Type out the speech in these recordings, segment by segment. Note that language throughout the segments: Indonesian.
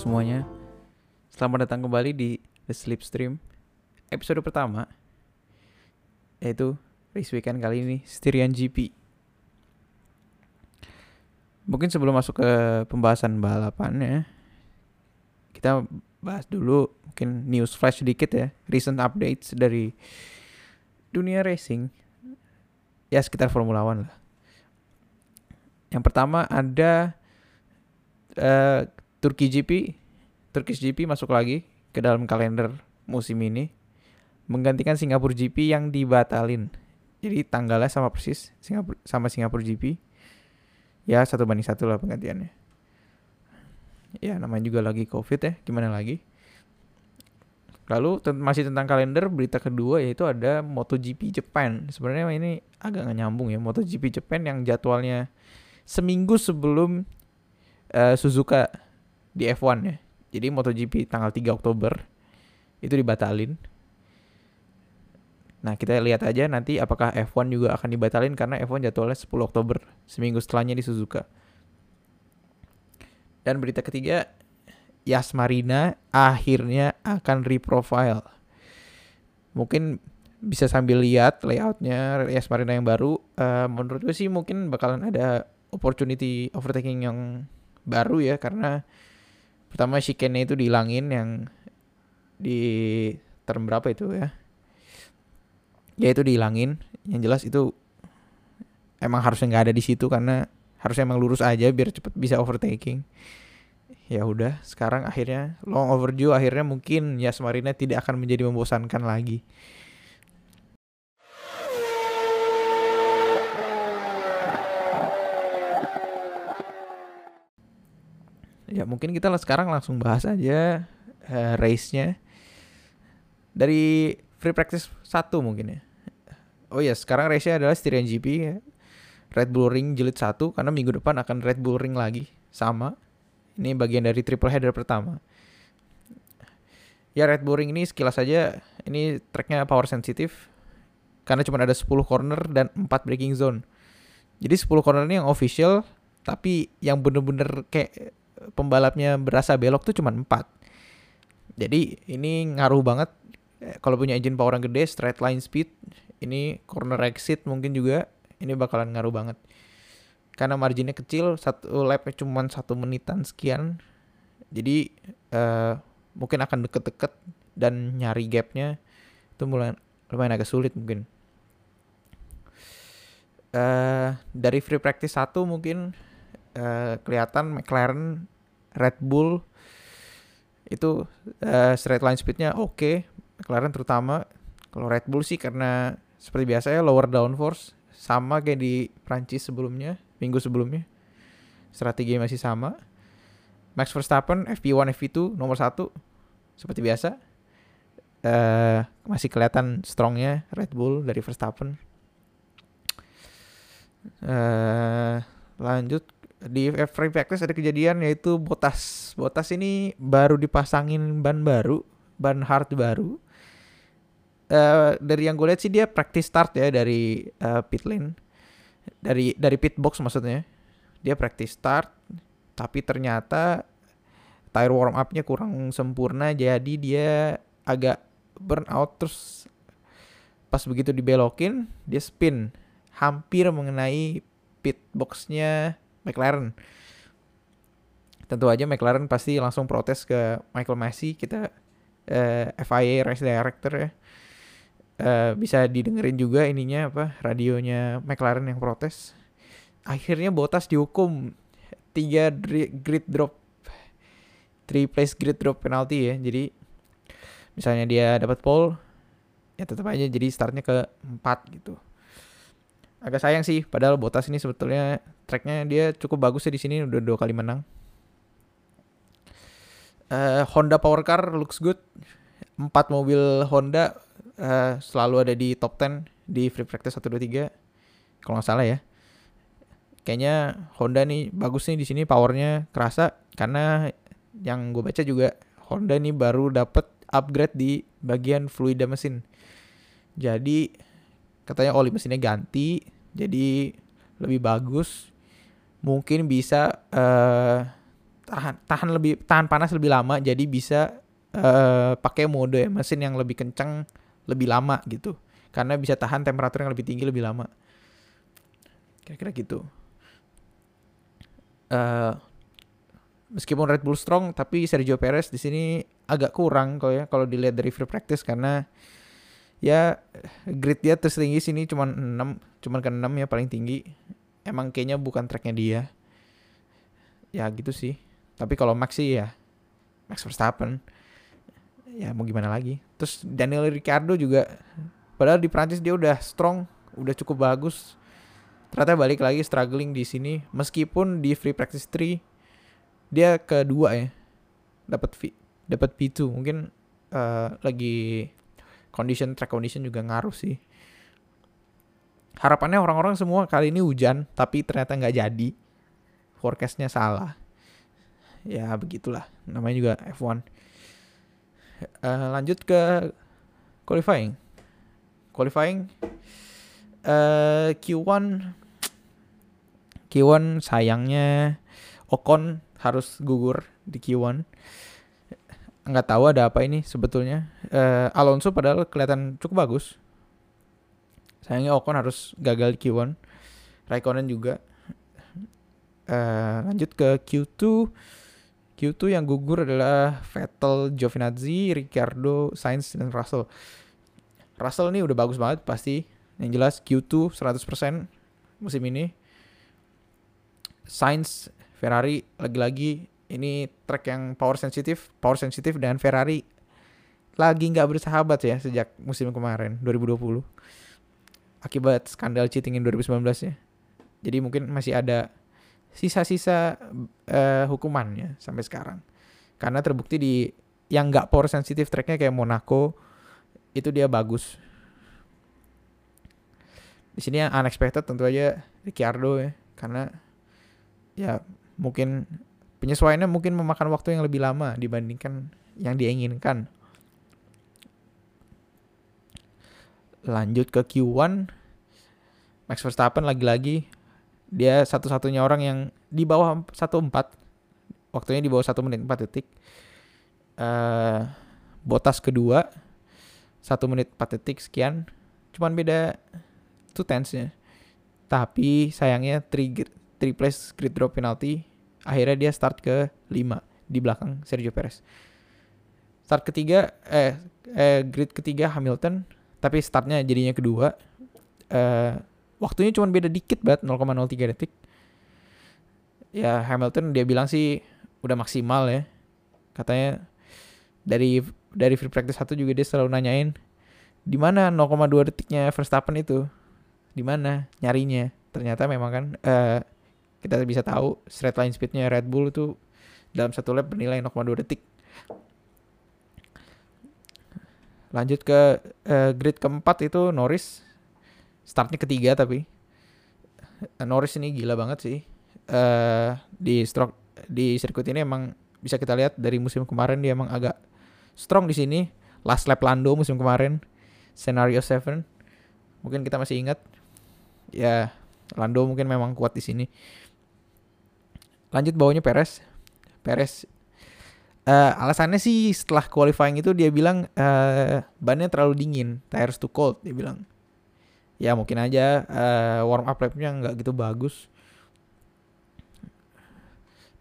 semuanya. Selamat datang kembali di The Slipstream episode pertama yaitu race weekend kali ini Styrian GP. Mungkin sebelum masuk ke pembahasan balapannya kita bahas dulu mungkin news flash sedikit ya, recent updates dari dunia racing. Ya sekitar Formula One lah. Yang pertama ada uh, Turki GP, Turkish GP masuk lagi ke dalam kalender musim ini menggantikan Singapura GP yang dibatalin. Jadi tanggalnya sama persis Singapura sama Singapura GP. Ya satu banding satu lah penggantiannya. Ya namanya juga lagi COVID ya, gimana lagi? Lalu masih tentang kalender berita kedua yaitu ada MotoGP Japan. Sebenarnya ini agak gak nyambung ya MotoGP Japan yang jadwalnya seminggu sebelum uh, Suzuka di F1 ya. Jadi MotoGP tanggal 3 Oktober itu dibatalin. Nah, kita lihat aja nanti apakah F1 juga akan dibatalin karena F1 jadwalnya 10 Oktober, seminggu setelahnya di Suzuka. Dan berita ketiga, Yas Marina akhirnya akan reprofile. Mungkin bisa sambil lihat layoutnya Yas Marina yang baru. Uh, menurut gue sih mungkin bakalan ada opportunity overtaking yang baru ya karena pertama chicane itu dihilangin yang di term berapa itu ya? Ya itu dihilangin. Yang jelas itu emang harusnya nggak ada di situ karena harusnya emang lurus aja biar cepet bisa overtaking. Ya udah sekarang akhirnya long overdue akhirnya mungkin Yas Marina tidak akan menjadi membosankan lagi ya mungkin kita sekarang langsung bahas aja uh, race-nya dari free practice satu mungkin ya. Oh ya, sekarang race-nya adalah Styrian GP ya. Red Bull Ring jilid satu karena minggu depan akan Red Bull Ring lagi sama. Ini bagian dari triple header pertama. Ya Red Bull Ring ini sekilas saja ini tracknya power sensitif karena cuma ada 10 corner dan 4 braking zone. Jadi 10 corner ini yang official tapi yang bener-bener kayak pembalapnya berasa belok tuh cuma 4. Jadi ini ngaruh banget eh, kalau punya engine power yang gede, straight line speed, ini corner exit mungkin juga ini bakalan ngaruh banget. Karena marginnya kecil, satu lap cuma satu menitan sekian. Jadi uh, mungkin akan deket-deket dan nyari gapnya itu mulai lumayan agak sulit mungkin. Uh, dari free practice satu mungkin uh, kelihatan McLaren Red Bull itu uh, straight line speednya oke okay. McLaren terutama. Kalau Red Bull sih karena seperti biasa ya lower downforce sama kayak di Prancis sebelumnya minggu sebelumnya. Strategi masih sama. Max Verstappen FP1 FP2 nomor satu seperti biasa. Uh, masih kelihatan strongnya Red Bull dari Verstappen. Uh, lanjut di free practice ada kejadian yaitu Botas. Botas ini baru dipasangin ban baru, ban hard baru. Uh, dari yang gue lihat sih dia practice start ya dari uh, pit lane. Dari dari pit box maksudnya. Dia practice start tapi ternyata tire warm up-nya kurang sempurna jadi dia agak burn out terus pas begitu dibelokin dia spin hampir mengenai pit boxnya McLaren. Tentu aja McLaren pasti langsung protes ke Michael Massey kita uh, eh, FIA race director ya. Uh, bisa didengerin juga ininya apa radionya McLaren yang protes. Akhirnya Bottas dihukum tiga grid drop, three place grid drop penalty ya. Jadi misalnya dia dapat pole, ya tetap aja jadi startnya ke empat gitu agak sayang sih padahal Botas ini sebetulnya tracknya dia cukup bagus ya di sini udah dua kali menang. Uh, Honda Power Car looks good. Empat mobil Honda uh, selalu ada di top 10 di free practice 1 2 3 kalau nggak salah ya. Kayaknya Honda nih bagus nih di sini powernya kerasa karena yang gue baca juga Honda ini baru dapat upgrade di bagian fluida mesin. Jadi katanya oli mesinnya ganti jadi lebih bagus mungkin bisa uh, tahan tahan lebih tahan panas lebih lama jadi bisa uh, pakai mode mesin yang lebih kencang lebih lama gitu. Karena bisa tahan temperatur yang lebih tinggi lebih lama. Kira-kira gitu. Uh, meskipun Red Bull strong tapi Sergio Perez di sini agak kurang kalau ya kalau dilihat dari free practice karena ya grid dia tertinggi sini cuma 6 cuman ke 6 ya paling tinggi emang kayaknya bukan tracknya dia. Ya gitu sih. Tapi kalau Max sih ya Max Verstappen. Ya mau gimana lagi. Terus Daniel Ricciardo juga padahal di Prancis dia udah strong udah cukup bagus. Ternyata balik lagi struggling di sini. Meskipun di free practice 3 dia kedua ya dapat V dapat P2 mungkin uh, lagi condition track condition juga ngaruh sih harapannya orang-orang semua kali ini hujan tapi ternyata nggak jadi. Forecastnya salah. Ya begitulah. Namanya juga F1 uh, eh, lanjut ke qualifying. Qualifying uh, Q1 Q1 sayangnya Ocon harus gugur di Q1 nggak tahu ada apa ini sebetulnya. Uh, Alonso padahal kelihatan cukup bagus. Sayangnya Ocon harus gagal di Q1. Raikkonen juga. Uh, lanjut ke Q2. Q2 yang gugur adalah Vettel, Giovinazzi, Ricciardo, Sainz, dan Russell. Russell ini udah bagus banget pasti. Yang jelas Q2 100% musim ini. Sainz, Ferrari lagi-lagi ini track yang power sensitif, power sensitif dan Ferrari lagi nggak bersahabat ya sejak musim kemarin 2020 akibat skandal cheating in 2019 ya. Jadi mungkin masih ada sisa-sisa uh, hukumannya sampai sekarang. Karena terbukti di yang nggak power sensitif tracknya kayak Monaco itu dia bagus. Di sini yang unexpected tentu aja Ricciardo ya karena ya mungkin penyesuaiannya mungkin memakan waktu yang lebih lama dibandingkan yang dia inginkan. Lanjut ke Q1, Max Verstappen lagi-lagi dia satu-satunya orang yang di bawah 1.4 waktunya di bawah 1 menit 4 detik. Uh, Botas kedua 1 menit 4 detik sekian. Cuman beda 2 tenths nya. Tapi sayangnya 3 3 place grid drop penalty akhirnya dia start ke 5 di belakang Sergio Perez. Start ketiga eh eh grid ketiga Hamilton tapi startnya jadinya kedua. Eh waktunya cuma beda dikit banget 0,03 detik. Ya Hamilton dia bilang sih udah maksimal ya. Katanya dari dari free practice satu juga dia selalu nanyain di mana 0,2 detiknya Verstappen itu di mana nyarinya ternyata memang kan uh, kita bisa tahu straight line speednya Red Bull itu dalam satu lap bernilai 0,2 detik. Lanjut ke uh, grid keempat itu Norris. Startnya ketiga tapi. Uh, Norris ini gila banget sih. Uh, di stroke di sirkuit ini emang bisa kita lihat dari musim kemarin dia emang agak strong di sini. Last lap Lando musim kemarin. Scenario 7 mungkin kita masih ingat. Ya Lando mungkin memang kuat di sini. Lanjut bawahnya Perez. Perez uh, alasannya sih setelah qualifying itu dia bilang uh, bannya terlalu dingin tires too cold dia bilang. Ya mungkin aja uh, warm up lapnya nggak gitu bagus.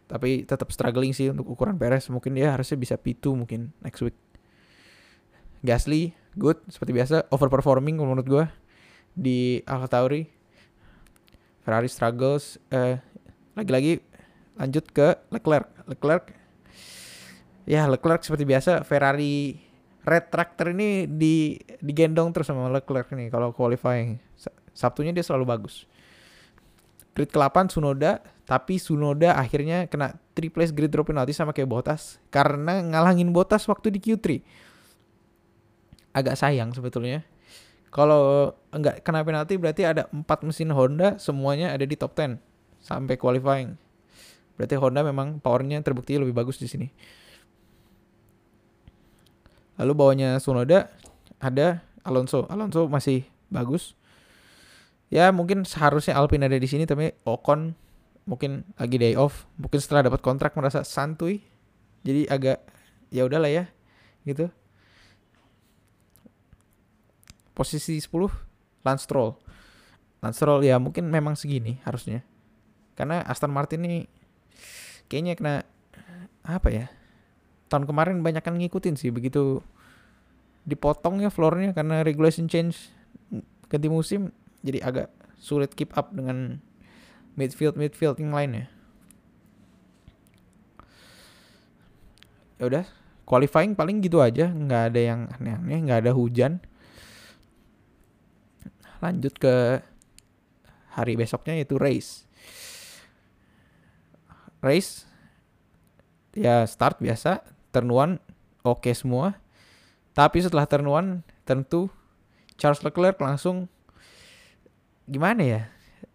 Tapi tetap struggling sih untuk ukuran Perez. Mungkin dia harusnya bisa P2 mungkin next week. Gasly good seperti biasa. Overperforming menurut gue di AlphaTauri Ferrari struggles. Uh, lagi-lagi lanjut ke Leclerc. Leclerc ya Leclerc seperti biasa Ferrari Red Tractor ini di digendong terus sama Leclerc nih kalau qualifying. Sabtunya dia selalu bagus. Grid ke-8 Sunoda, tapi Sunoda akhirnya kena 3 place grid drop penalty sama kayak Bottas karena ngalangin Bottas waktu di Q3. Agak sayang sebetulnya. Kalau enggak kena penalti berarti ada 4 mesin Honda semuanya ada di top 10 sampai qualifying. Berarti Honda memang powernya terbukti lebih bagus di sini. Lalu bawahnya Sunoda ada Alonso. Alonso masih bagus. Ya mungkin seharusnya Alpine ada di sini tapi Ocon mungkin lagi day off. Mungkin setelah dapat kontrak merasa santuy. Jadi agak ya udahlah ya gitu. Posisi 10 Lance Stroll. Lance Stroll ya mungkin memang segini harusnya. Karena Aston Martin ini kayaknya kena apa ya tahun kemarin banyak kan ngikutin sih begitu dipotong ya floornya karena regulation change ganti musim jadi agak sulit keep up dengan midfield midfield yang lainnya. Ya udah qualifying paling gitu aja nggak ada yang aneh-aneh nggak ada hujan. Lanjut ke hari besoknya yaitu race. Race ya start biasa turn one oke okay semua. Tapi setelah turn one turn Charles Leclerc langsung gimana ya?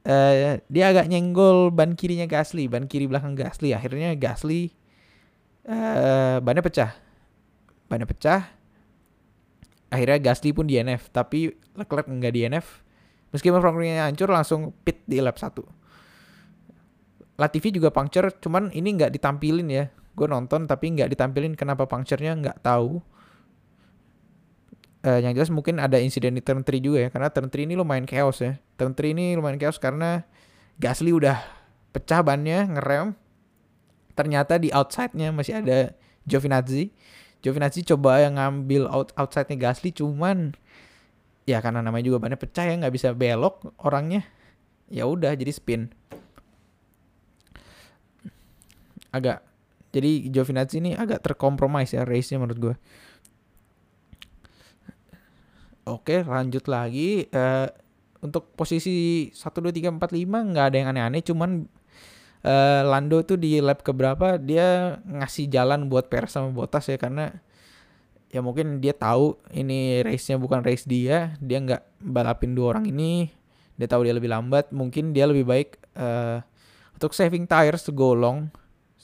Uh, dia agak nyenggol ban kirinya Gasly ban kiri belakang Gasly. Akhirnya Gasly uh, bannya pecah. Bannya pecah. Akhirnya Gasly pun DNF tapi Leclerc enggak DNF meskipun front-wingnya hancur langsung pit di lap 1 Latifi juga puncture cuman ini nggak ditampilin ya gue nonton tapi nggak ditampilin kenapa puncture-nya nggak tahu uh, yang jelas mungkin ada insiden di turn 3 juga ya karena turn 3 ini lumayan chaos ya turn 3 ini lumayan chaos karena Gasly udah pecah bannya ngerem ternyata di outside-nya masih ada Giovinazzi. Giovinazzi coba yang ngambil out outside-nya Gasly cuman ya karena namanya juga bannya pecah ya nggak bisa belok orangnya. Ya udah jadi spin. Agak jadi Giovinazzi ini agak terkompromis ya race-nya menurut gue. Oke, lanjut lagi uh, untuk posisi 1 2 3 4 5 nggak ada yang aneh-aneh cuman uh, Lando tuh di lap keberapa dia ngasih jalan buat Perez sama Bottas ya karena ya mungkin dia tahu ini race-nya bukan race dia, dia nggak balapin dua orang ini, dia tahu dia lebih lambat, mungkin dia lebih baik uh, untuk saving tires to go long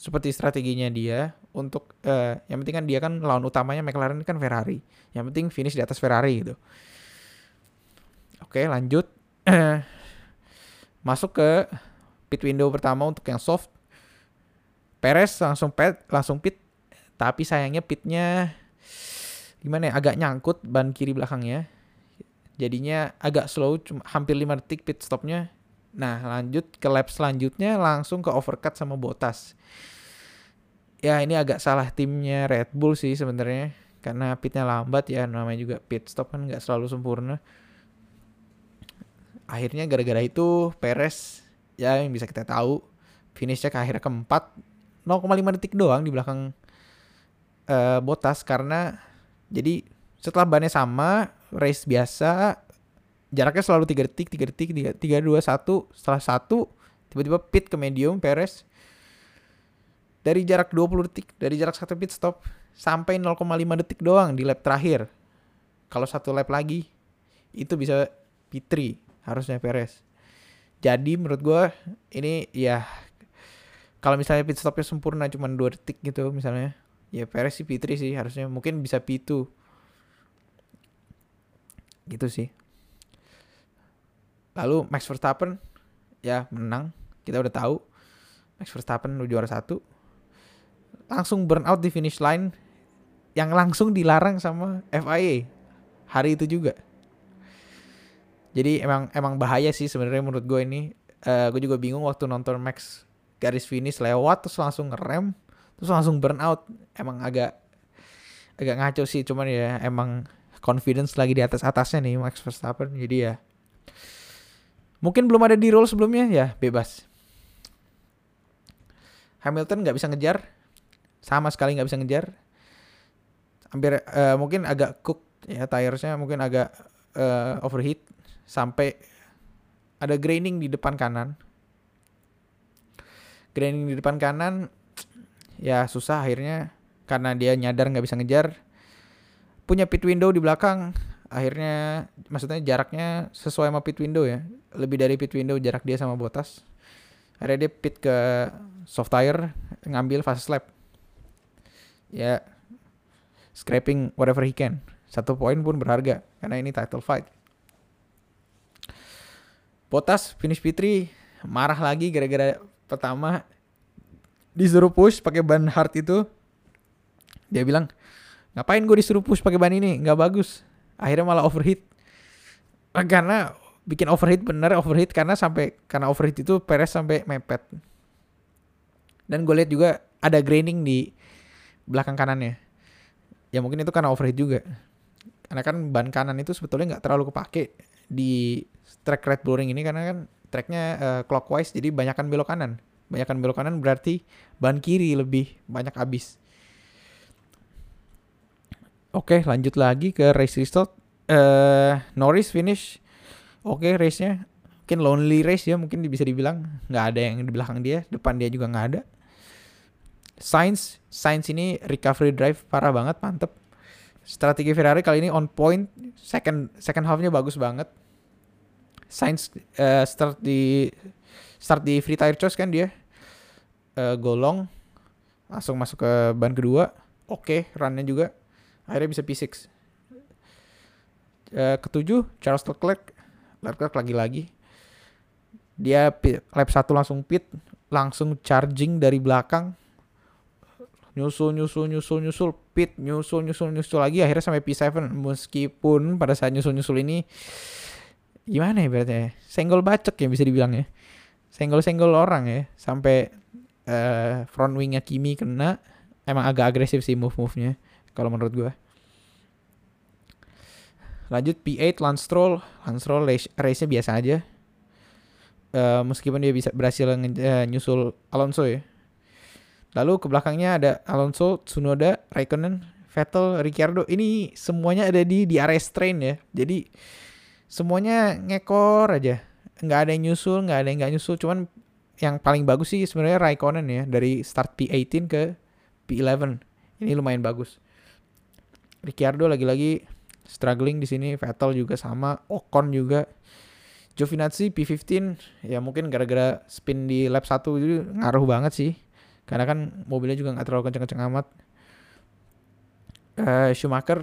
seperti strateginya dia untuk uh, yang penting kan dia kan lawan utamanya McLaren kan Ferrari, yang penting finish di atas Ferrari gitu. Oke lanjut masuk ke pit window pertama untuk yang soft. Perez langsung pit, langsung pit, tapi sayangnya pitnya gimana ya agak nyangkut ban kiri belakangnya. Jadinya agak slow, cuma hampir 5 detik pit stopnya. Nah lanjut ke lap selanjutnya langsung ke overcut sama Bottas. Ya ini agak salah timnya Red Bull sih sebenarnya karena pitnya lambat ya namanya juga pit stop kan nggak selalu sempurna. Akhirnya gara-gara itu Perez ya yang bisa kita tahu finishnya ke akhirnya keempat 0,5 detik doang di belakang uh, Botas karena jadi setelah bannya sama race biasa jaraknya selalu 3 detik 3 detik 3, 3 2 1 setelah satu tiba-tiba pit ke medium Perez. Dari jarak 20 detik dari jarak satu pit stop. Sampai 0,5 detik doang di lap terakhir. Kalau satu lap lagi itu bisa P3 harusnya Perez. Jadi menurut gue ini ya kalau misalnya pit stopnya sempurna cuma dua detik gitu misalnya ya Perez sih P3 sih harusnya. Mungkin bisa P2 gitu sih lalu Max Verstappen ya menang. Kita udah tahu. Max Verstappen udah juara satu. Langsung burn out di finish line yang langsung dilarang sama FIA hari itu juga. Jadi emang emang bahaya sih sebenarnya menurut gue ini. Uh, gue juga bingung waktu nonton Max garis finish lewat terus langsung ngerem terus langsung burn out emang agak agak ngaco sih cuman ya emang confidence lagi di atas atasnya nih Max Verstappen. Jadi ya mungkin belum ada di roll sebelumnya? Ya bebas. Hamilton nggak bisa ngejar. Sama sekali nggak bisa ngejar. Hampir uh, mungkin agak cook ya tiresnya mungkin agak uh, overheat. Sampai ada graining di depan kanan. Graining di depan kanan ya susah akhirnya. Karena dia nyadar nggak bisa ngejar. Punya pit window di belakang, akhirnya maksudnya jaraknya sesuai sama pit window ya. Lebih dari pit window jarak dia sama Botas. Akhirnya dia pit ke soft tire, ngambil fast lap. Ya scraping whatever he can. Satu poin pun berharga karena ini title fight. Botas finish P3 marah lagi gara-gara pertama disuruh push pakai ban hard itu dia bilang ngapain gue disuruh push pakai ban ini nggak bagus akhirnya malah overheat. Karena bikin overheat bener overheat karena sampai karena overheat itu Perez sampai mepet. Dan gue lihat juga ada graining di belakang kanannya. Ya mungkin itu karena overheat juga. Karena kan ban kanan itu sebetulnya nggak terlalu kepake di track Red Bull Ring ini karena kan tracknya uh, clockwise jadi banyakkan belok kanan. Banyakkan belok kanan berarti ban kiri lebih banyak habis oke lanjut lagi ke race result. Uh, Norris finish. Oke okay, race nya mungkin lonely race ya mungkin bisa dibilang. Nggak ada yang di belakang dia depan dia juga nggak ada. Sainz Sainz ini recovery drive parah banget mantep. Strategi Ferrari kali ini on point. Second second halfnya bagus banget. Sainz uh, start di start di free tire choice kan dia. Uh, golong. Langsung masuk ke ban kedua. Oke okay, runnya juga akhirnya bisa P6 uh, eh, ketujuh Charles Leclerc. Leclerc lagi-lagi. Dia lap satu langsung pit langsung charging dari belakang. Nyusul nyusul nyusul nyusul pit nyusul nyusul nyusul lagi akhirnya sampai P7 meskipun pada saat nyusul nyusul ini gimana ya berarti ya? Senggol bacok ya bisa dibilang ya. Senggol-senggol orang ya. Sampai uh, front wingnya Kimi kena emang agak agresif sih move-move-nya kalau menurut gue lanjut P8 Lance Stroll. Lance Stroll race-nya biasa aja. Uh, meskipun dia bisa berhasil uh, nyusul Alonso ya. Lalu ke belakangnya ada Alonso Tsunoda Raikkonen Vettel Ricciardo. Ini semuanya ada di di area train ya. Jadi semuanya ngekor aja. Nggak ada yang nyusul nggak ada yang nggak nyusul. Cuman yang paling bagus sih sebenarnya Raikkonen ya dari start P18 ke P11 ini lumayan bagus Ricciardo lagi-lagi struggling di sini Vettel juga sama Ocon juga Giovinazzi P15 ya mungkin gara-gara spin di lap 1 itu ngaruh banget sih karena kan mobilnya juga nggak terlalu kenceng-kenceng amat uh, Schumacher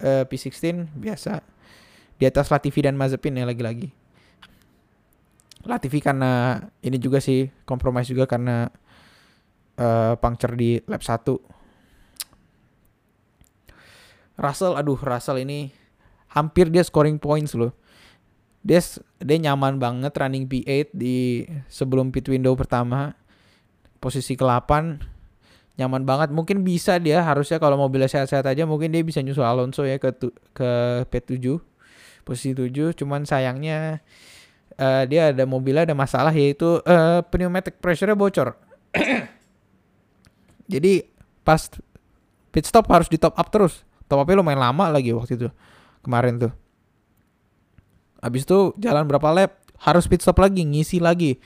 uh, P16 biasa di atas Latifi dan Mazepin ya lagi-lagi. Latifi karena ini juga sih kompromis juga karena uh, puncture di lap 1. Russell, aduh Russell ini hampir dia scoring points loh. Dia dia nyaman banget running P8 di sebelum pit window pertama. Posisi ke-8 nyaman banget. Mungkin bisa dia harusnya kalau mobilnya sehat-sehat aja mungkin dia bisa nyusul Alonso ya ke ke P7 posisi 7 cuman sayangnya uh, dia ada mobilnya ada masalah yaitu uh, pneumatic pressure-nya bocor. Jadi pas pit stop harus di top up terus. Top up-nya lumayan lama lagi waktu itu. Kemarin tuh. Habis itu jalan berapa lap harus pit stop lagi, ngisi lagi.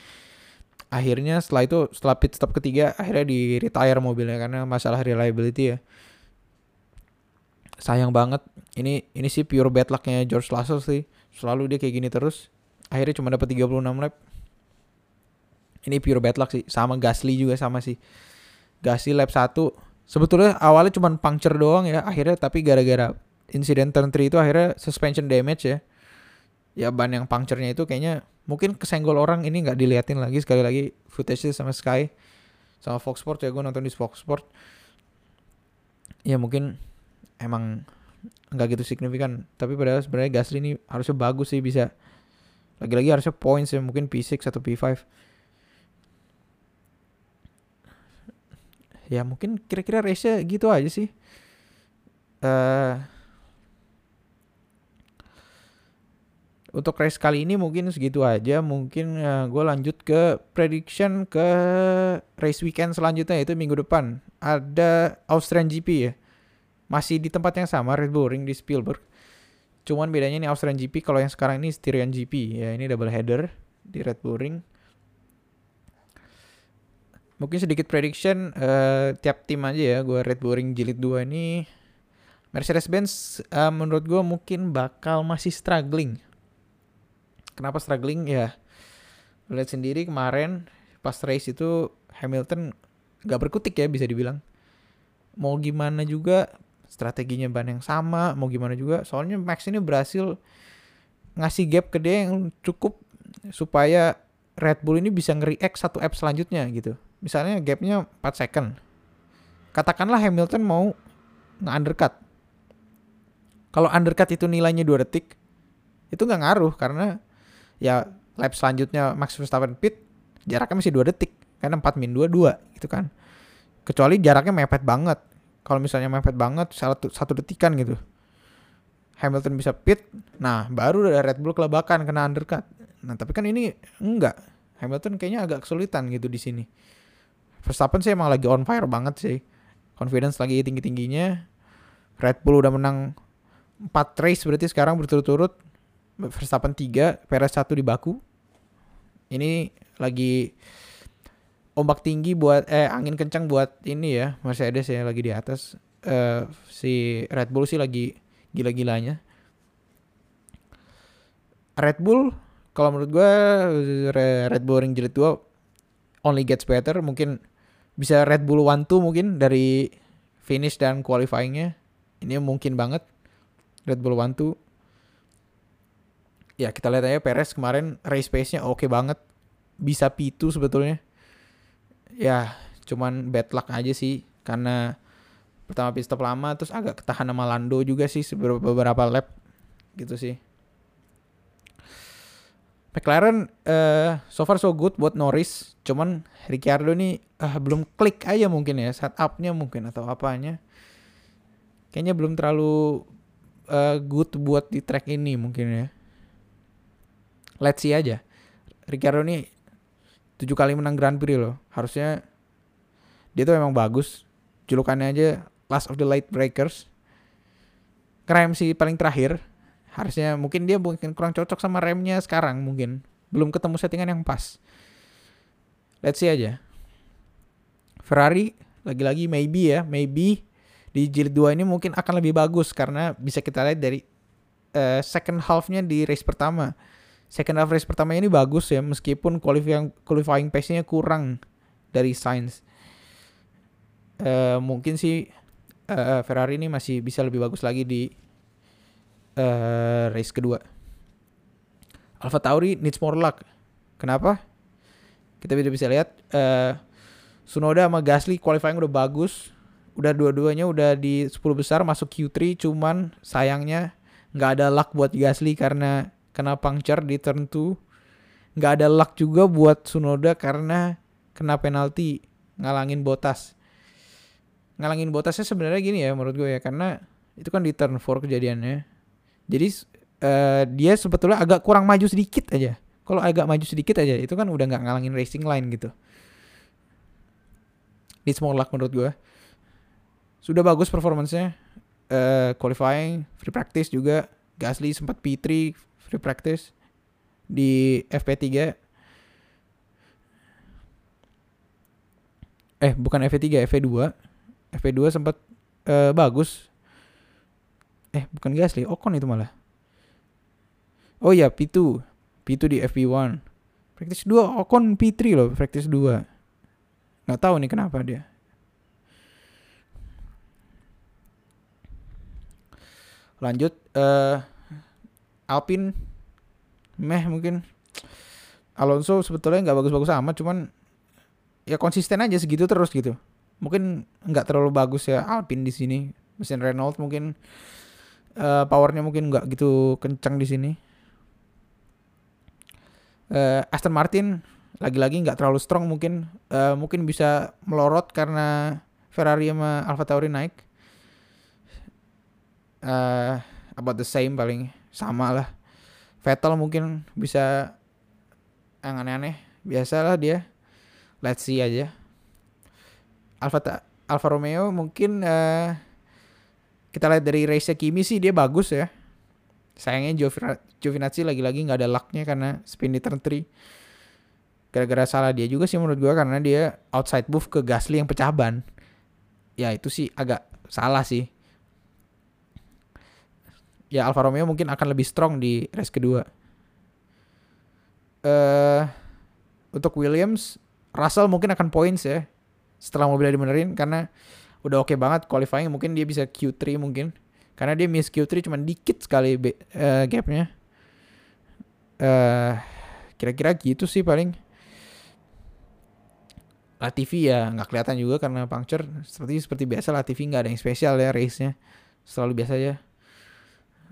Akhirnya setelah itu setelah pit stop ketiga akhirnya di retire mobilnya karena masalah reliability ya sayang banget ini ini sih pure bad lucknya George Russell sih selalu dia kayak gini terus akhirnya cuma dapat 36 lap ini pure bad luck sih sama Gasly juga sama sih Gasly lap 1 sebetulnya awalnya cuma puncture doang ya akhirnya tapi gara-gara insiden turn 3 itu akhirnya suspension damage ya. Ya ban yang puncture-nya itu kayaknya mungkin kesenggol orang ini nggak diliatin lagi sekali lagi footage sama Sky sama Fox Sport ya gue nonton di Fox Sport ya mungkin emang nggak gitu signifikan tapi padahal sebenarnya Gasly ini harusnya bagus sih bisa. Lagi-lagi harusnya points ya mungkin P6 atau P5 ya mungkin kira-kira race gitu aja sih. Uh, untuk race kali ini mungkin segitu aja. Mungkin uh, gue lanjut ke prediction ke race weekend selanjutnya yaitu minggu depan. Ada Austrian GP ya. Masih di tempat yang sama Red Bull Ring di Spielberg. Cuman bedanya ini Austrian GP kalau yang sekarang ini Styrian GP ya ini double header di Red Bull Ring. Mungkin sedikit prediction uh, tiap tim aja ya. Gue Red Bull Ring jilid 2 ini Mercedes-Benz uh, menurut gue mungkin bakal masih struggling. Kenapa struggling ya? Lihat sendiri kemarin pas race itu Hamilton gak berkutik ya bisa dibilang. Mau gimana juga strateginya ban yang sama mau gimana juga soalnya Max ini berhasil ngasih gap ke dia yang cukup supaya Red Bull ini bisa nge-react satu app selanjutnya gitu. Misalnya gapnya 4 second. Katakanlah Hamilton mau nge-undercut. Kalau undercut itu nilainya 2 detik, itu nggak ngaruh karena ya lap selanjutnya Max Verstappen pit jaraknya masih 2 detik karena 4 min 2 2 gitu kan. Kecuali jaraknya mepet banget. Kalau misalnya mepet banget satu, satu detikan gitu. Hamilton bisa pit, nah baru ada Red Bull kelabakan kena undercut. Nah tapi kan ini enggak. Hamilton kayaknya agak kesulitan gitu di sini. Verstappen sih emang lagi on fire banget sih. Confidence lagi tinggi-tingginya. Red Bull udah menang 4 race berarti sekarang berturut-turut. Verstappen 3, Perez 1 di Baku. Ini lagi ombak tinggi buat eh angin kencang buat ini ya Mercedes ya lagi di atas. Uh, si Red Bull sih lagi gila-gilanya. Red Bull kalau menurut gue Red Bull Ring Jilid 2 only gets better mungkin bisa Red Bull One Two mungkin dari finish dan qualifyingnya. Ini mungkin banget Red Bull One Two. Ya kita lihat aja Perez kemarin race pace-nya oke okay banget. Bisa P2 sebetulnya. Ya cuman bad luck aja sih karena pertama pit stop lama terus agak ketahan sama Lando juga sih beberapa lap gitu sih McLaren uh, so far so good buat Norris. Cuman Ricciardo nih uh, belum klik aja mungkin ya setupnya mungkin atau apanya. Kayaknya belum terlalu uh, good buat di track ini mungkin ya. Let's see aja. Ricciardo nih tujuh kali menang Grand Prix loh. Harusnya dia tuh memang bagus. Julukannya aja Last of the Light Breakers. Sih paling terakhir. Harusnya mungkin dia mungkin kurang cocok sama remnya sekarang mungkin. Belum ketemu settingan yang pas. Let's see aja. Ferrari lagi-lagi maybe ya, maybe di jilid 2 ini mungkin akan lebih bagus karena bisa kita lihat dari uh, second half-nya di race pertama. Second half race pertama ini bagus ya meskipun qualifying qualifying pace-nya kurang dari Sainz. Uh, mungkin sih uh, Ferrari ini masih bisa lebih bagus lagi di uh, race kedua. Alfa Tauri needs more luck. Kenapa? Kita bisa bisa lihat uh, Sunoda sama Gasly qualifying udah bagus. Udah dua-duanya udah di 10 besar masuk Q3 cuman sayangnya nggak ada luck buat Gasly karena kena puncture di turn 2. Nggak ada luck juga buat Sunoda karena kena penalti ngalangin botas ngalangin botasnya sebenarnya gini ya menurut gue ya karena itu kan di turn 4 kejadiannya. Jadi uh, dia sebetulnya agak kurang maju sedikit aja. Kalau agak maju sedikit aja itu kan udah nggak ngalangin racing line gitu. Di small luck menurut gue. Sudah bagus performancenya. Uh, qualifying, free practice juga. Gasly sempat P3 free practice di FP3. Eh, bukan FP3, FP2 FP2 sempat uh, bagus. Eh, bukan Gasly, Ocon itu malah. Oh iya, P2. P2 di FP1. Practice 2 Ocon P3 loh, practice 2. Nggak tahu nih kenapa dia. Lanjut uh, Alpine meh mungkin Alonso sebetulnya nggak bagus-bagus amat cuman ya konsisten aja segitu terus gitu mungkin nggak terlalu bagus ya Alpine di sini mesin Renault mungkin uh, powernya mungkin nggak gitu kencang di sini. Uh, Aston Martin lagi-lagi nggak terlalu strong mungkin. Uh, mungkin bisa melorot karena Ferrari sama Alfa Tauri naik. Uh, about the same paling sama lah. Vettel mungkin bisa yang aneh-aneh. Biasalah dia. Let's see aja. Alfa Alfa Romeo mungkin uh, kita lihat dari race Kimi sih dia bagus ya. Sayangnya Giovinazzi lagi-lagi nggak ada lucknya karena spin di turn 3. Gara-gara salah dia juga sih menurut gua karena dia outside move ke Gasly yang pecah ban. Ya itu sih agak salah sih. Ya Alfa Romeo mungkin akan lebih strong di race kedua. Uh, untuk Williams, Russell mungkin akan points ya setelah mobilnya dibenerin karena udah oke okay banget qualifying mungkin dia bisa Q3 mungkin. Karena dia miss Q3 cuma dikit sekali uh, gapnya. Uh, kira-kira gitu sih paling. Latifi ya nggak kelihatan juga karena puncture. Seperti seperti biasa Latifi nggak ada yang spesial ya race-nya. Selalu biasa ya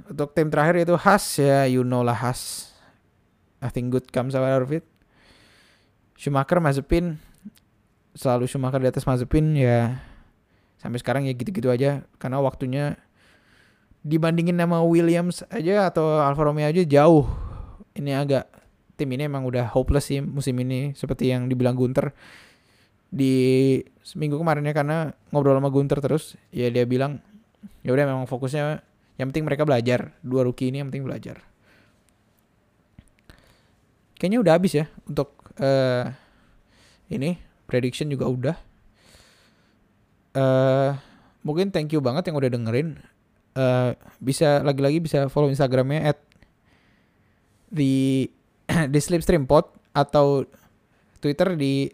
untuk tim terakhir itu Has ya you know lah Has nothing good comes out of it. Schumacher Mazepin. Selalu Schumacher di atas Mazepin ya sampai sekarang ya gitu-gitu aja karena waktunya dibandingin sama Williams aja atau Alfa Romeo aja jauh. Ini agak tim ini emang udah hopeless sih musim ini seperti yang dibilang Gunter. Di seminggu kemarin ya karena ngobrol sama Gunter terus ya dia bilang ya udah memang fokusnya yang penting mereka belajar. Dua rookie ini yang penting belajar. Kayaknya udah habis ya untuk uh, ini prediction juga udah uh, mungkin thank you banget yang udah dengerin. Uh, bisa lagi-lagi bisa follow instagramnya at di di slipstream pod atau twitter di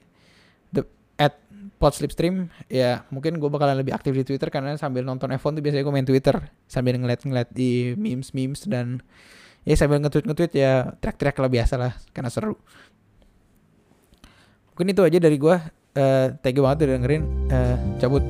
pot slipstream ya mungkin gue bakalan lebih aktif di Twitter karena sambil nonton F1 tuh biasanya gue main Twitter sambil ngeliat-ngeliat di memes-memes dan ya sambil nge-tweet ya track-track lah biasa lah karena seru. Mungkin itu aja dari gue uh, thank you banget udah dengerin. Uh, cabut